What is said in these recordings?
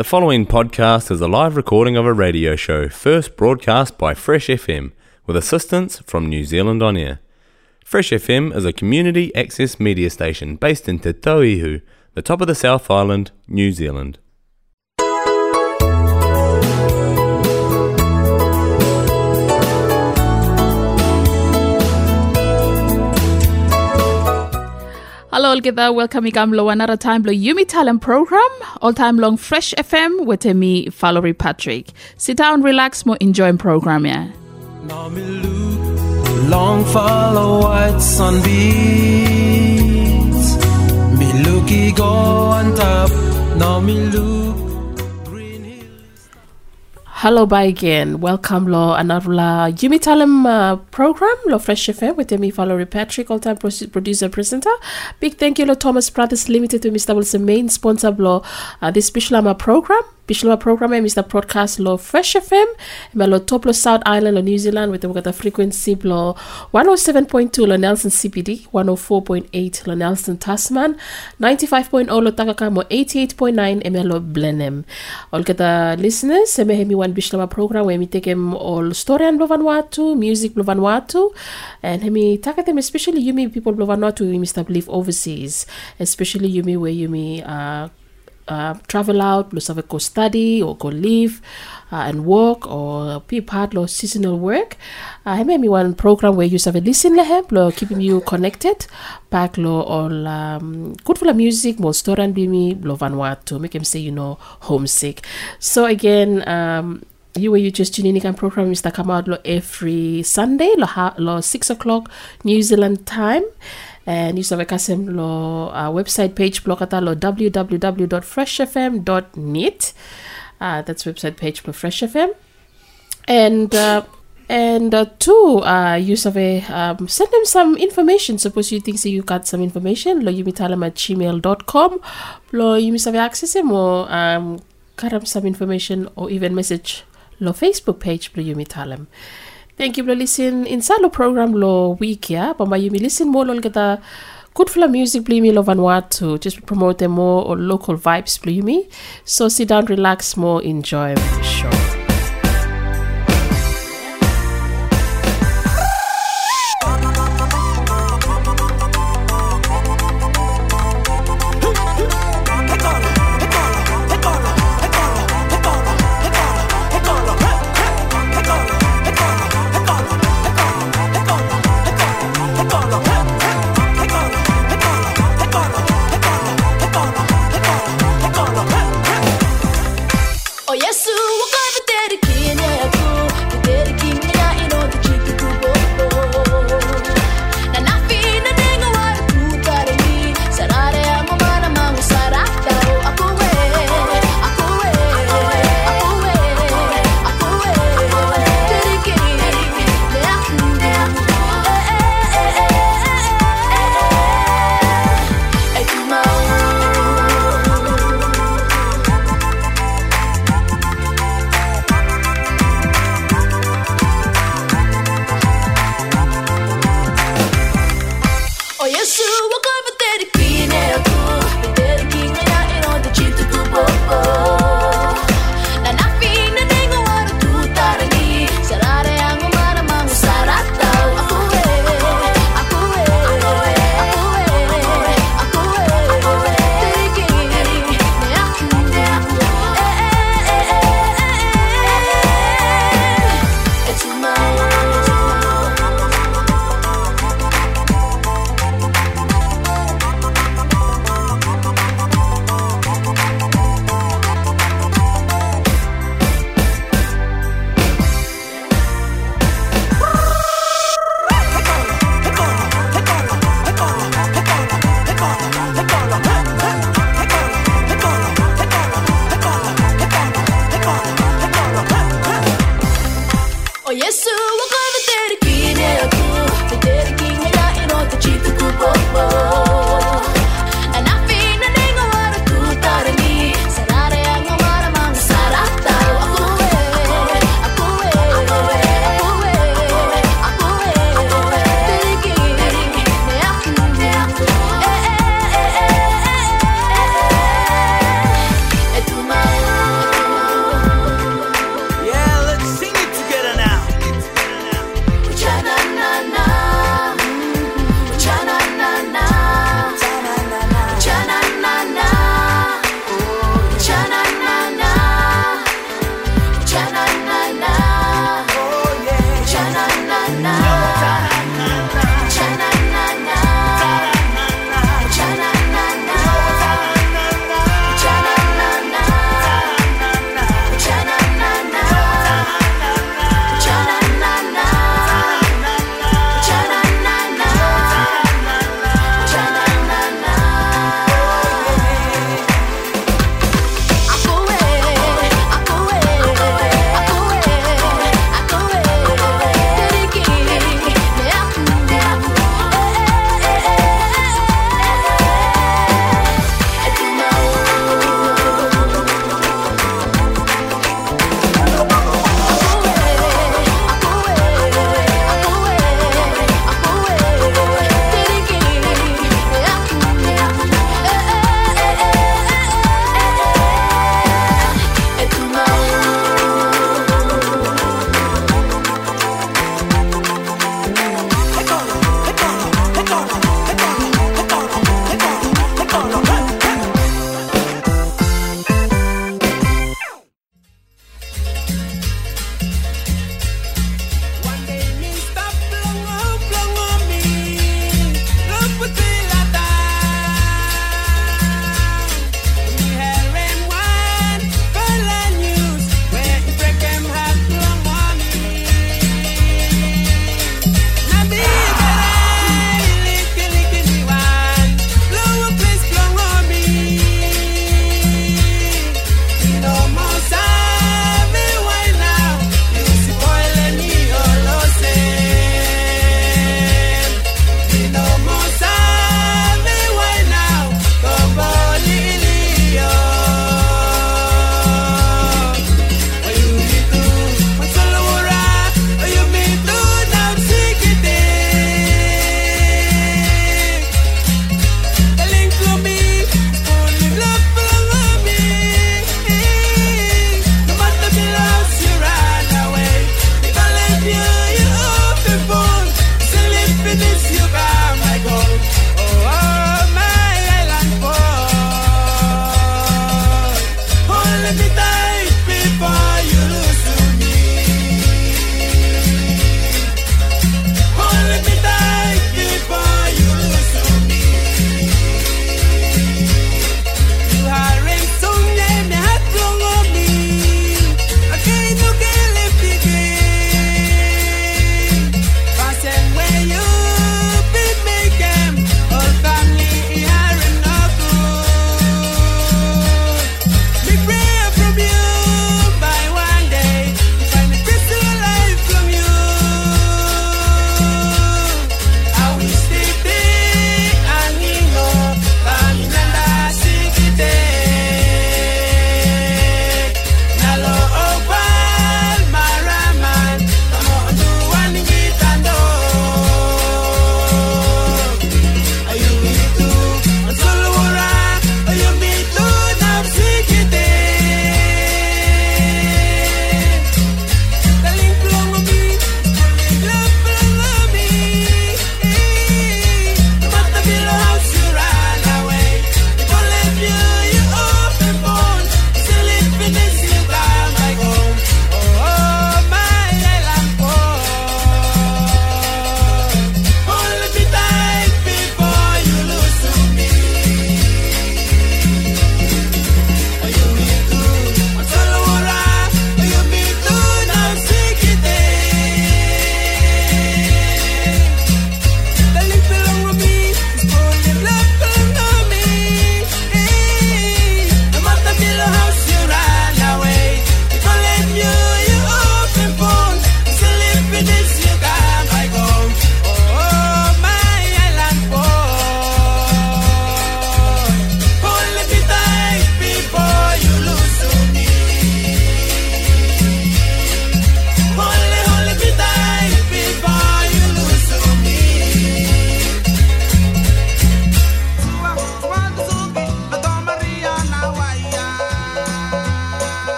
The following podcast is a live recording of a radio show first broadcast by Fresh FM with assistance from New Zealand On Air. Fresh FM is a community access media station based in Te Tauihu, the top of the South Island, New Zealand. Hello, all there. Welcome to another time to Yumi Talent Program, all time long Fresh FM with me, Valerie Patrick. Sit down, relax, more enjoying program, yeah. Long follow white sunbeams. Me looky go on top. Now me look. Hello, bye again. Welcome lo another la Jimmy Talem uh, program lo Fresh FM with me Valerie Patrick, all-time producer presenter. Big thank you lo Thomas Brothers Limited to Mr. Wilson main sponsor lo uh, this special ama program. Special program eh, Mr. Broadcast lo Fresh FM, me lo top lo South Island lo New Zealand with the frequency lo 107.2 lo Nelson CBD, 104.8 lo Nelson Tasman, 95.0 lo Takaka mo 88.9 eme lo Blenheim. All kita listeners, eme hemi one Bislama program where we take him all story and Vanuatu, music Vanuatu, and hemi taka them especially yumi people Vanuatu we must live overseas, especially yumi where yumi uh uh, travel out, plus have go study or go live uh, and work or be part of seasonal work. Uh, I made me one program where you have a listen lehem, lo keeping you connected. Back lo all um, good for the music, more store and be me, lo Vanuatu, make him say, you know, homesick. So again, um, you were you just tuning in program is that come out lo every Sunday lo, ha, lo six o'clock New Zealand time and you have kasem lo uh, website page blogata lo www.freshfm.net uh, that's website page for Fresh FM and uh, and uh, two uh, you a um, send them some information. Suppose you think so you got some information lo yumitalam at gmail.com lo you have access him or um, karam some information or even message lo Facebook page lo yumitalam Thank you for listening inside the program lo week ya. Bamba yumi listen more lo kita good for music play me lo Vanuatu. Just promote more or local vibes play me. So sit down, relax more, enjoy the show.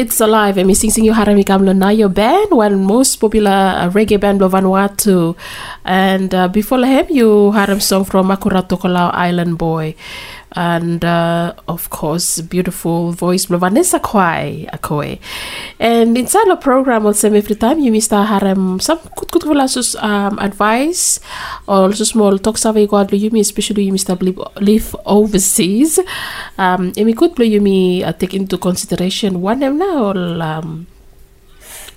It's Alive, emi sing you harami kamlo na your band, one most popular uh, reggae band of Vanuatu. And uh, before him, you had a song from Makura Tokolau Island Boy. And uh, of course, beautiful voice, by Vanessa Kwai Akoe. And inside the program, also every time you miss harem some good good sus um, advice or also small talks of God you me especially you Mr. live, overseas. Um, emi good blue you me uh, take into consideration one them now um,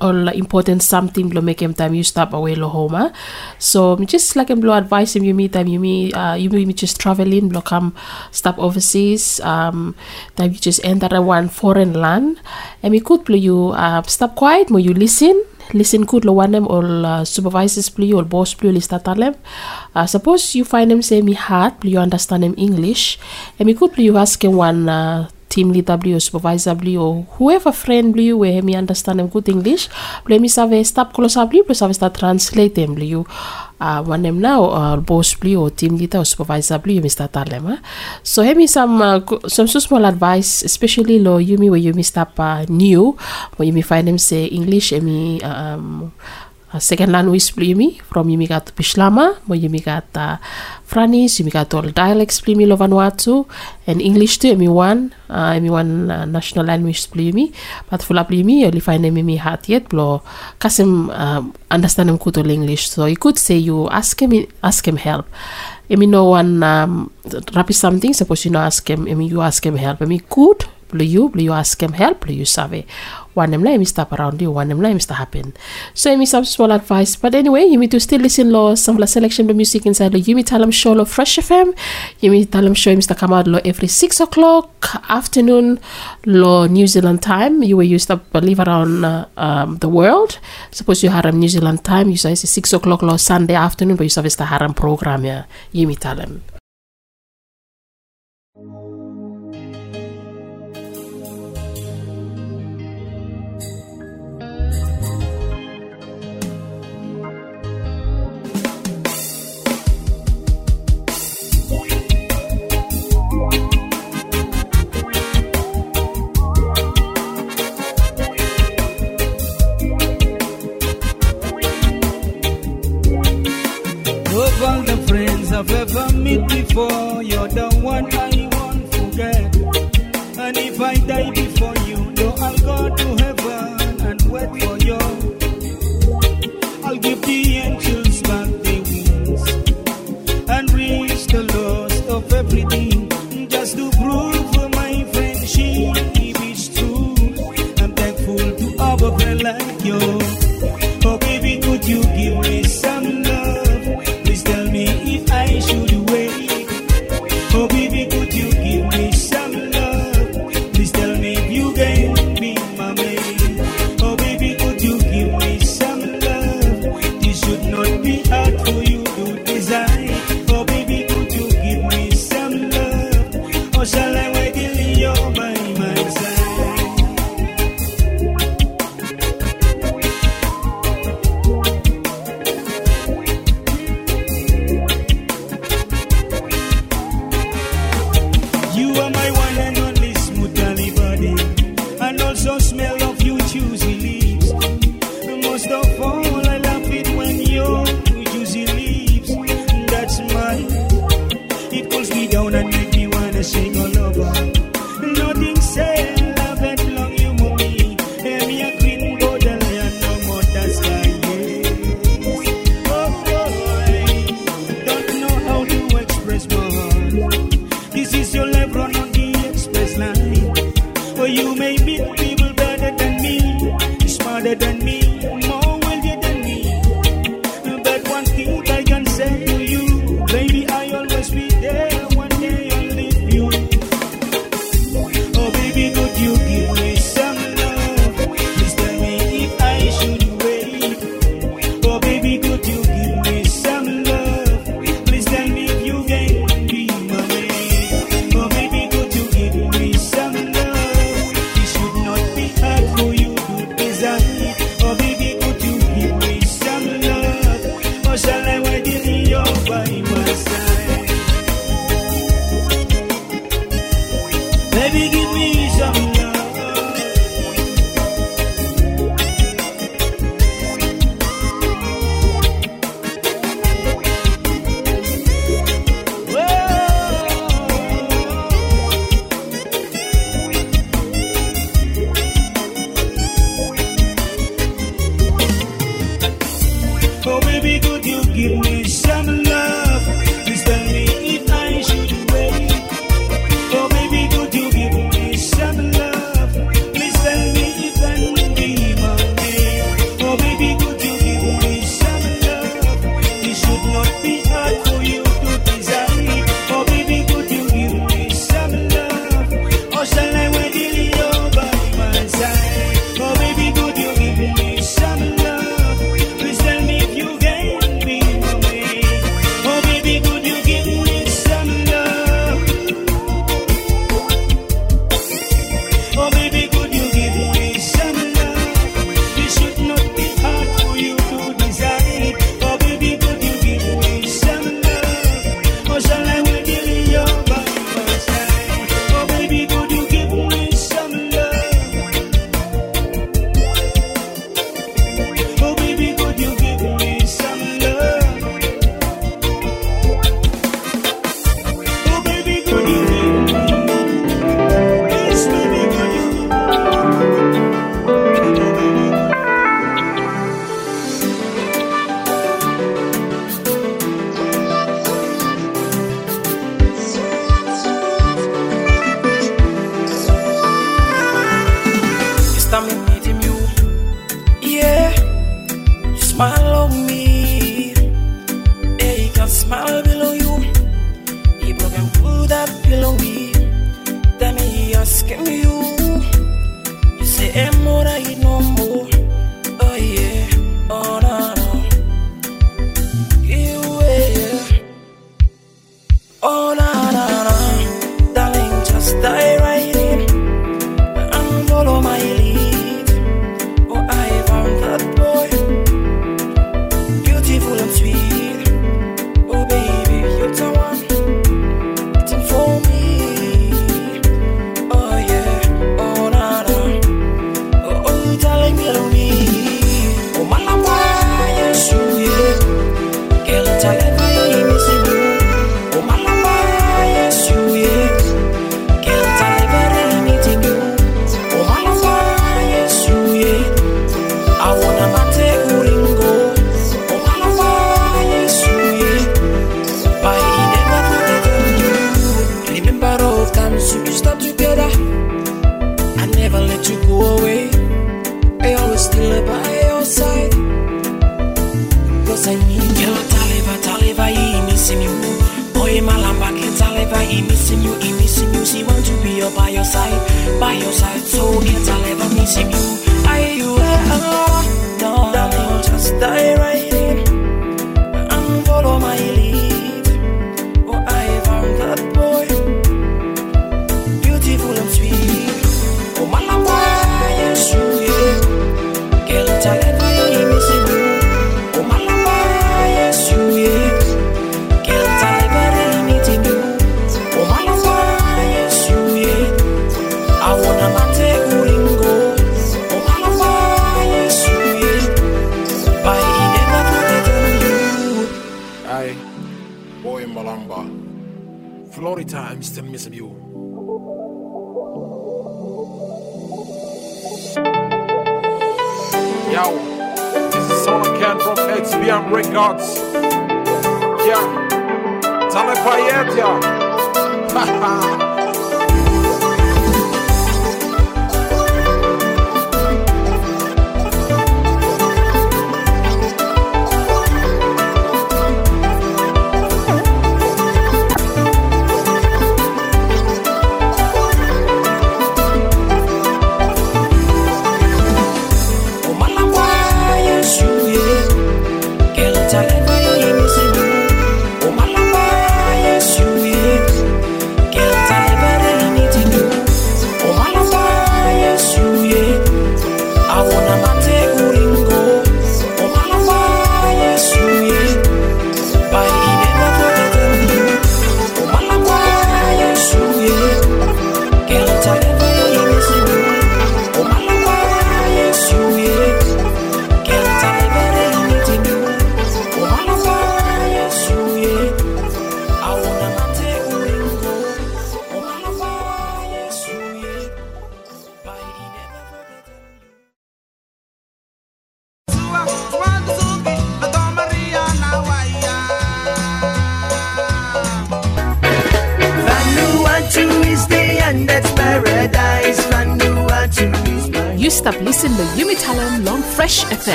or important something lo make him time you stop away lo home so just like him blow advice him you meet time you meet uh, you meet me just traveling blow come stop overseas um time you just enter one foreign land. And me could play you uh, stop quiet mo you listen listen good lo one them or uh, supervisors play or boss play list them. Uh, suppose you find them say me hard you understand them english. And me could play you ask him one uh, team leader or supervisor or whoever friend you where me understand them good English bli mi save stop close bli bli save start translate them you. Uh, when them now uh, boss bli or team leader or supervisor you mi start tell them so have me some uh, some so small advice especially lo you me where you mi stop uh, new where you mi find them say English and me um, second language plimi from yumi gat Bislama, mo yumi gat uh, Franis, yumi gat all dialects plimi lo Vanuatu, and English too, emi one, uh, emi one uh, national language plimi, but fula plimi, you only find emi hat yet, blo kasim um, understand him all English, so you could say you ask him, ask him help. Emi no one um, rapi something, suppose you know ask him, emi you ask him help, emi good, blo you, blo you ask him help, blo you save. One them emi stop around you, one them emi stop happen. So emi some small advice, but anyway, you need to still listen lo some the selection of music inside lo Yumi Talam show lo Fresh FM. Yumi Talam show Mr. come out lo every six o'clock afternoon lo New Zealand time. You will use to live around uh, um, the world. Suppose you have New Zealand time, you say it's six o'clock lo Sunday afternoon, but you service the haram program yeah. Yumi Talam. I've ever met before, you're the one I won't forget. And if I die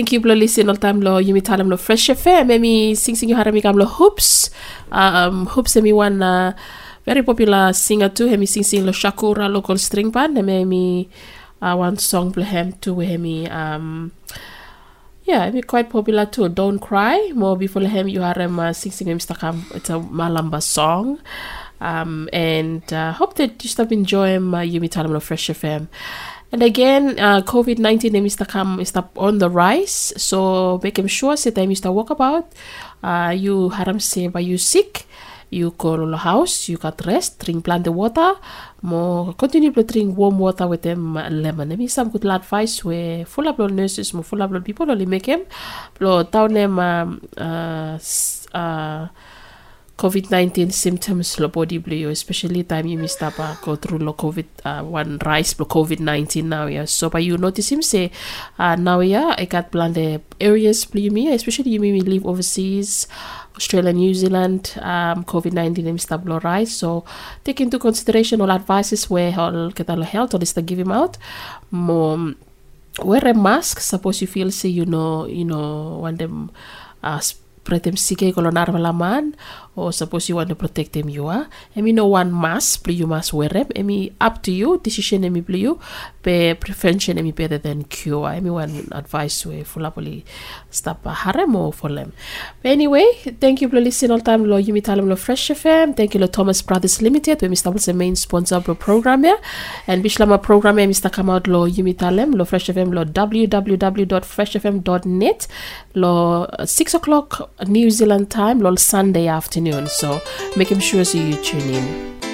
Thank you, Blo listen all time lo yumi talam lo fresh FM. Emi sing sing harami kam lo hoops. Um, hoops emi one uh, very popular singer too. Emi sing sing lo Shakura local string band. Emi emi uh, one song blo hem too. Emi um. Yeah, emi quite popular too. Don't cry. More before him you harem uh, sing sing Mr. Kam. It's a Malamba song. Um, and uh, hope that you stop enjoying uh, Yumi Talam of Fresh FM. And again, uh, COVID 19 is come is on the rise. So make sure say time is walk about. Uh, you haram say by you sick. You the house, you got rest, drink plenty water, more continue to drink warm water with them uh, lemon. Maybe some good advice where full of blood nurses, more full of blood people only make them blood down them um, uh, s- uh, COVID-19 symptoms lo body blue especially time you missed up uh, go through lo COVID uh, one rise lo COVID-19 now yeah. So but you notice him say uh, now yeah I got blonde areas blue me especially you me live overseas Australia New Zealand um, COVID-19 him stop lo rise. So take into consideration all advices where all get all health or is to give him out. More wear a mask suppose you feel say you know you know want them uh spread them sick kalau man or suppose you want to protect them you are. Emi no one must play you must wear them emi up to you decision emi play you. Be prevention emi better than cure emi one advice way full up stop harem or for them. But anyway thank you for listening all time. Lo yumi talam lo fresh fm thank you lo thomas brothers limited we mr the main sponsor of the program here. And Bislama program here mr come out lo yumi talam lo fresh fm lo www.freshfm.net lo uh, 6 o'clock new zealand time lo sunday afternoon so making sure so you tune in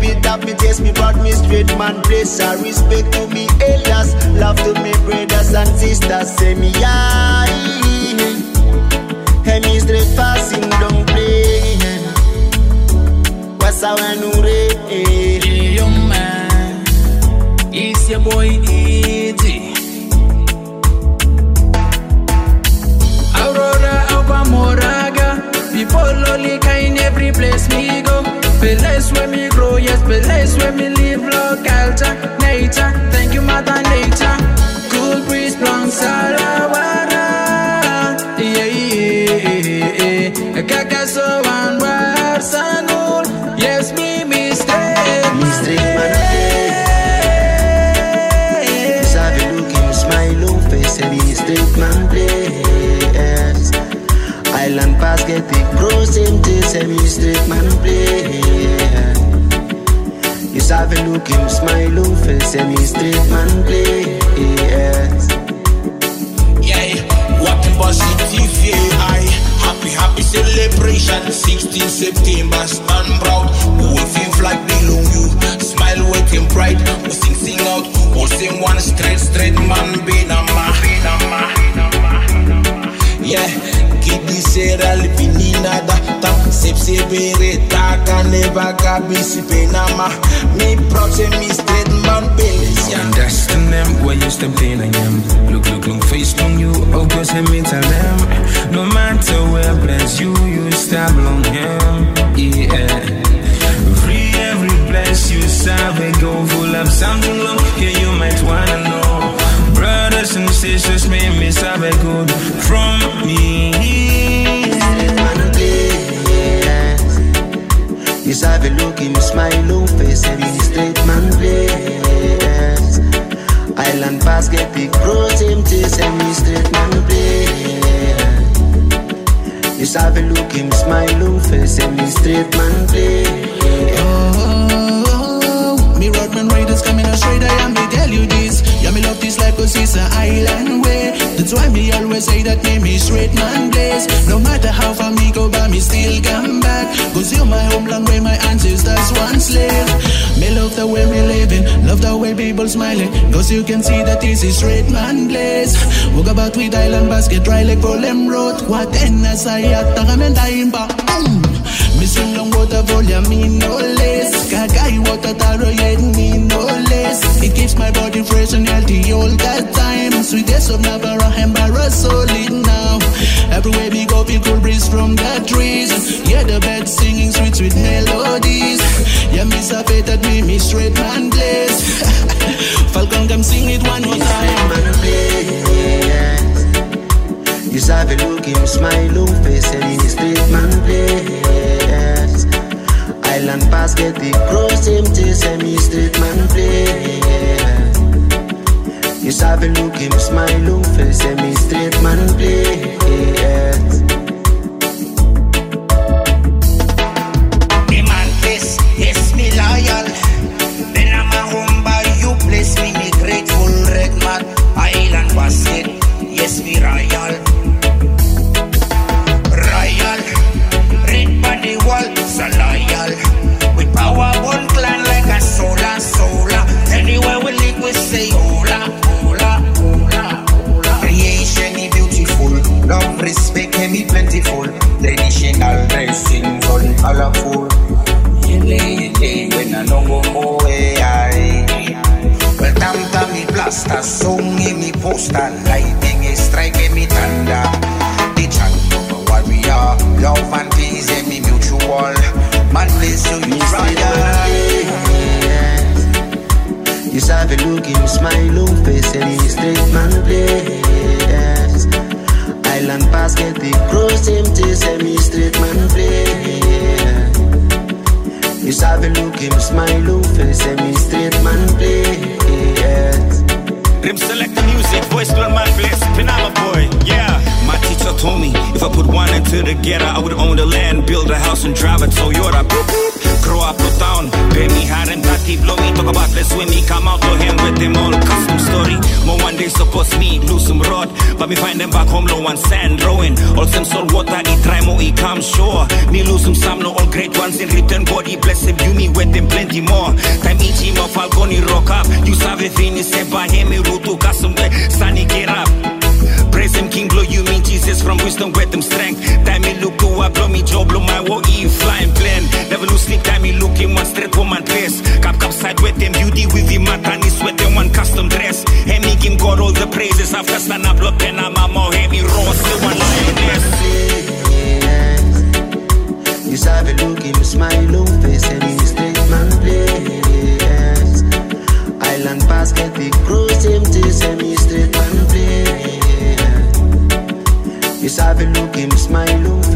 me up, me taste me brought me straight man place. I respect to me elders, love to me brothers and sisters. Say me aye, hey me straight passing don't play. What's our nure? Yo man, it's your boy Easy. Aurora, Alba Moraga, people only kind every place me go. Place where me grow, yes, place where me live, locality, nature. Thank you, Mother Nature. Cool breeze, plum, salawara. Yeah, yeah, yeah. Kakaso and Warsanul. Yes, me. Me straight man play. Sabe look smile on face he straight man place. Island pass get the pros empty say me straight man play. You sabe look him smile and he straight man play. Yeah, what a positive yeah, I happy, happy celebration. 16 September, stand proud. Waving flag below you. Smile waiting pride. We sing, sing out. All same one straight, straight man. Benama, benama, Yeah, kidi sera lipini nada. Ta sep sebere taka neva kabisi penama me proud say me straight man beles yeah. Understand them when you step in I am Look, look, look, face on you Oh, cause let me tell them No matter where bless you You stab on him. Yeah. Free every bless you serve a go full of something. Long Yeah, you might wanna know And sisters May me serve good From me man place. You sabe look him smile on face and he straight man place. Island basket big pros empty say me straight man place. You sabe look him smile on face and me straight man place. Me Rodman Raiders coming straight, I am me tell you this. Yeah, me love this life cause it's an island way. That's why me always say that me me straight blaze. No matter how far me go, but me still come back. Cause you're my homeland where my ancestors once lived. Me love the way me living, love the way people smiling. Cause you can see that this is straight man blaze. Walk about with island basket, dry like problem road. What then as I at imba. Boom. Long water volume, me no less. Kagai water taro yet me no less. It keeps my body fresh and healthy all the time. Sweetest of Navara, Hembara, solid now. Everywhere we go, feel cool breeze from the trees. Yeah, the birds singing sweet, sweet melodies. Yeah, me sabe that me, me straight man blaze. Falcon, come sing it one more time. place. You sabe look him smile on face and he straight man place. Island basket the cross empty me straight man place. You sabe look him smile face and me Cap capside with beauty with him, and one custom dress. And me all the praises stand up, look, and I'm a more heavy raw, still one. You sabe look him smile on face and he's straight man play. Island basket, big cruise, empty, semi straight man play. You sabe look him smile on face.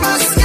más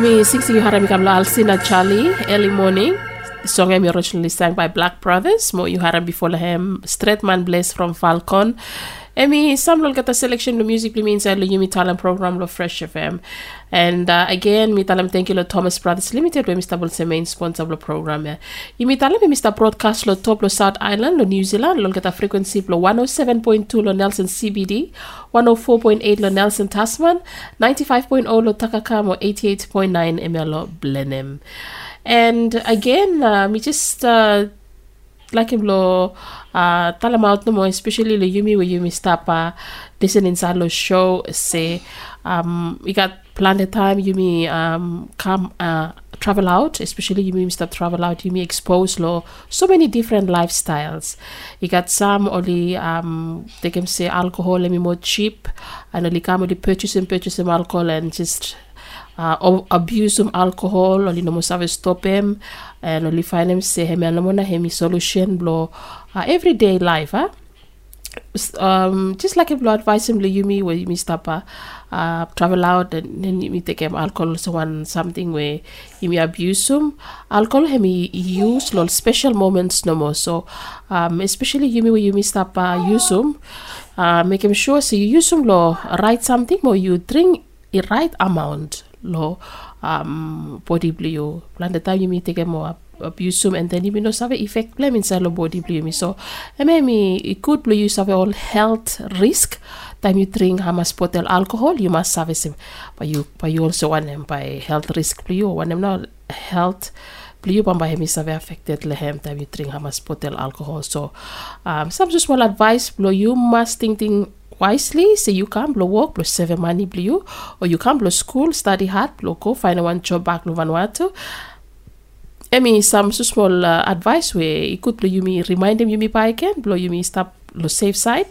Emi singing you harami kamla Alcina Charlie early morning. The song Emi originally sang by Black Brothers. Mo you haram before him Straight Man Bless from Falcon. Emi some lol kata selection the music me inside the Yumi Talent program lo Fresh FM. And uh, again, mi talam thank you lo Thomas Brothers Limited we Mr. Bolse main sponsor lo program ya. Yumi talam Mr. Broadcast lo top lo South Island lo New Zealand lol kata frequency lo 107.2 lo Nelson CBD, 104.8 lo Nelson Tasman, 95.0 lo Takakam or 88.9 ML lo Blenheim. And again, uh, me just uh, like him lo uh, out no more, especially lo Yumi where Yumi stop uh, listening sa lo show say um we got a time Yumi um come uh travel out, especially Yumi Mr. travel out, Yumi expose lo so many different lifestyles. You got some only um they can say alcohol let me more cheap and only come only purchase and purchase alcohol and just uh, abuse some alcohol oli no mo save stop him and oli find him say him no na him solution blow uh, everyday life huh? Um, just like if Lord advise him you me where you stop uh, uh, travel out and then you take him alcohol so one something where you may abuse him. Alcohol him he use lol special moments no more. So um, especially you me where you may stop uh, use him. Uh, make him sure so you use him lo write something or you drink a right amount lo um, body blue plan the time you may take more abuse him and then you know have effect. Blame inside the body blue me. So I mean me it could blue you have all health risk. Time you drink how much bottle alcohol you must have some but you but you also want them by health risk blue want them now health blue bomba hemi save affected lehem time you drink how much bottle alcohol. So um some just well advice blow you must think think wisely say you can blow work blow save money blue or you can blow school study hard blow go find a one job back blow Vanuatu Emi some so small uh, advice where you could blow you me remind them you me by again blow you me stop blow safe side.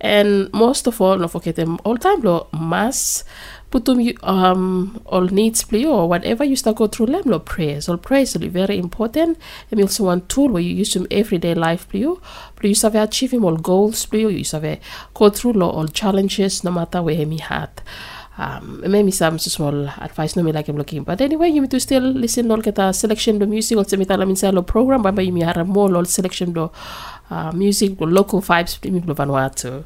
And most of all not forget them all time blow mass put them you um all needs play or whatever you start go through them lo prayers. All prayers will be very important. And also one tool where you use them everyday life play you but you have achieving all goals play you you have go through lo all challenges no matter where me had um, maybe some small advice no me like I'm looking. But anyway you need to still listen lol kita selection do music. Also me talam inside lo program but you me have more lol selection do uh, music lo local vibes lo Vanuatu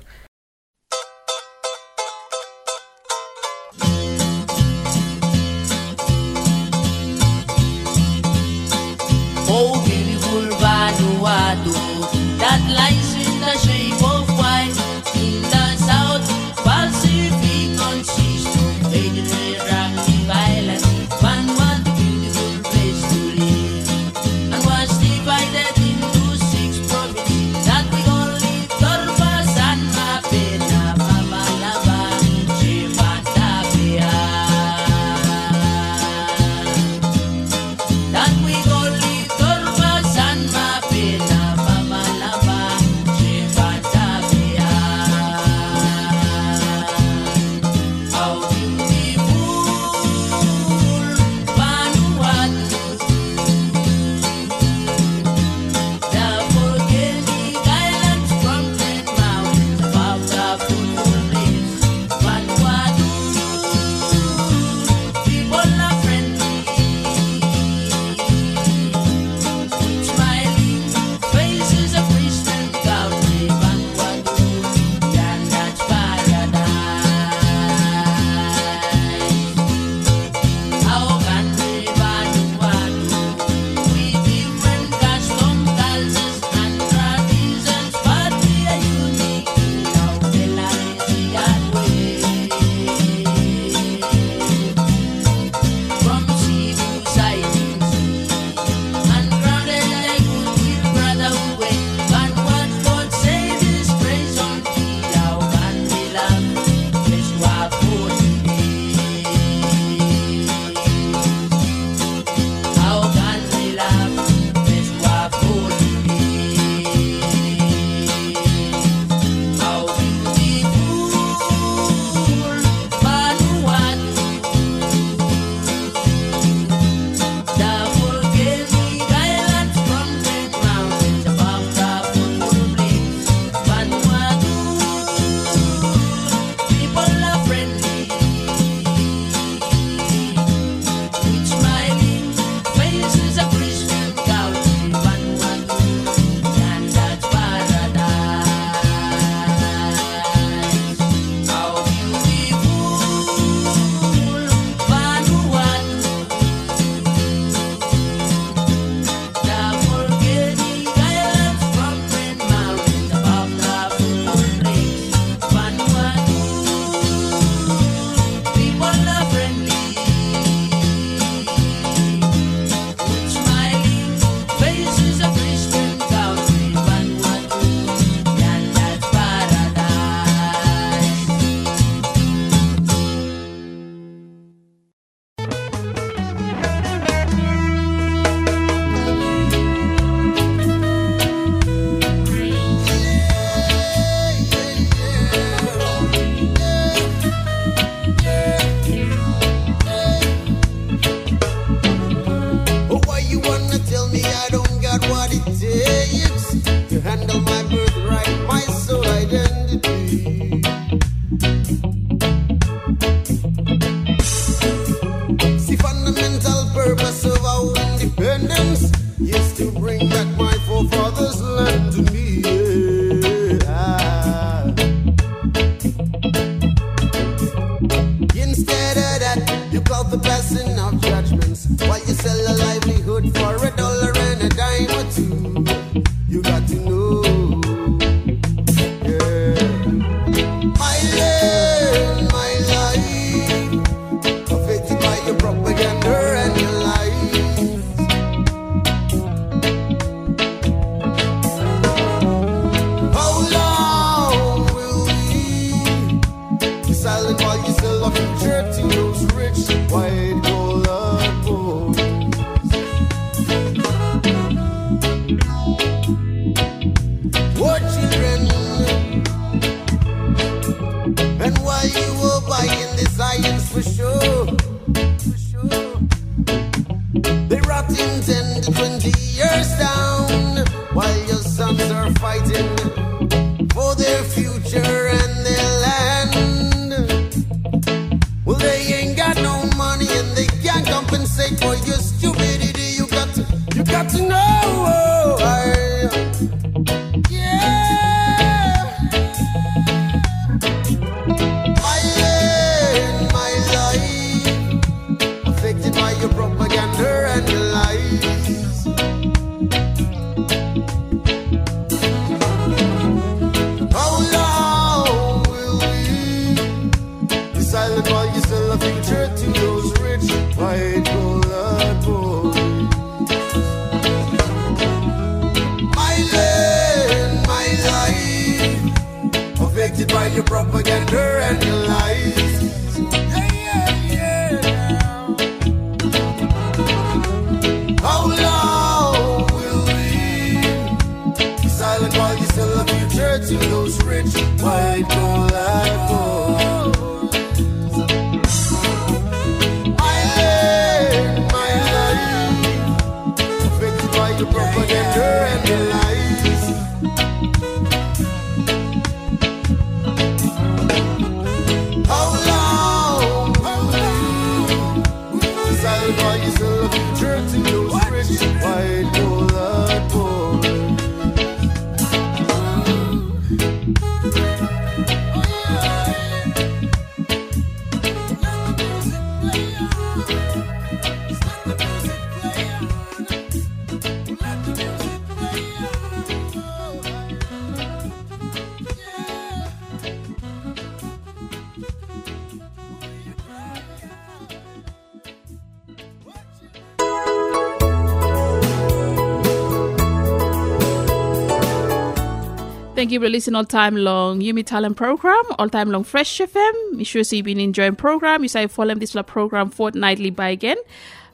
You listening all time long Yumi Talent program, all time long Fresh FM. Make sure so you've been enjoying program. You say follow this program fortnightly by again.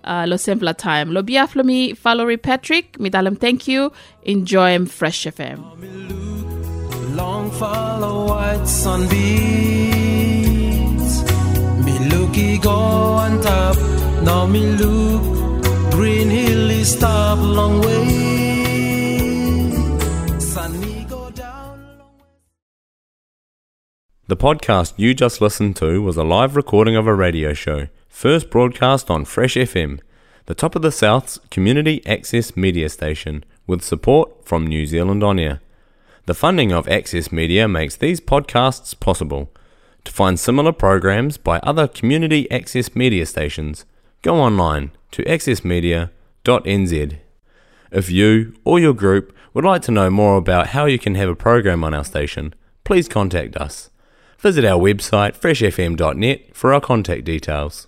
Uh, lo simpler time. Lo bia me, Valerie Patrick. Me dalem thank you. Enjoy Fresh FM. Long follow white sunbeams. Me looky go on top. Now me look green hilly stop long way. The podcast you just listened to was a live recording of a radio show, first broadcast on Fresh FM, the top of the South's community access media station, with support from New Zealand On Air. The funding of Access Media makes these podcasts possible. To find similar programs by other community access media stations, go online to accessmedia.nz. If you or your group would like to know more about how you can have a program on our station, please contact us. Visit our website freshfm.net for our contact details.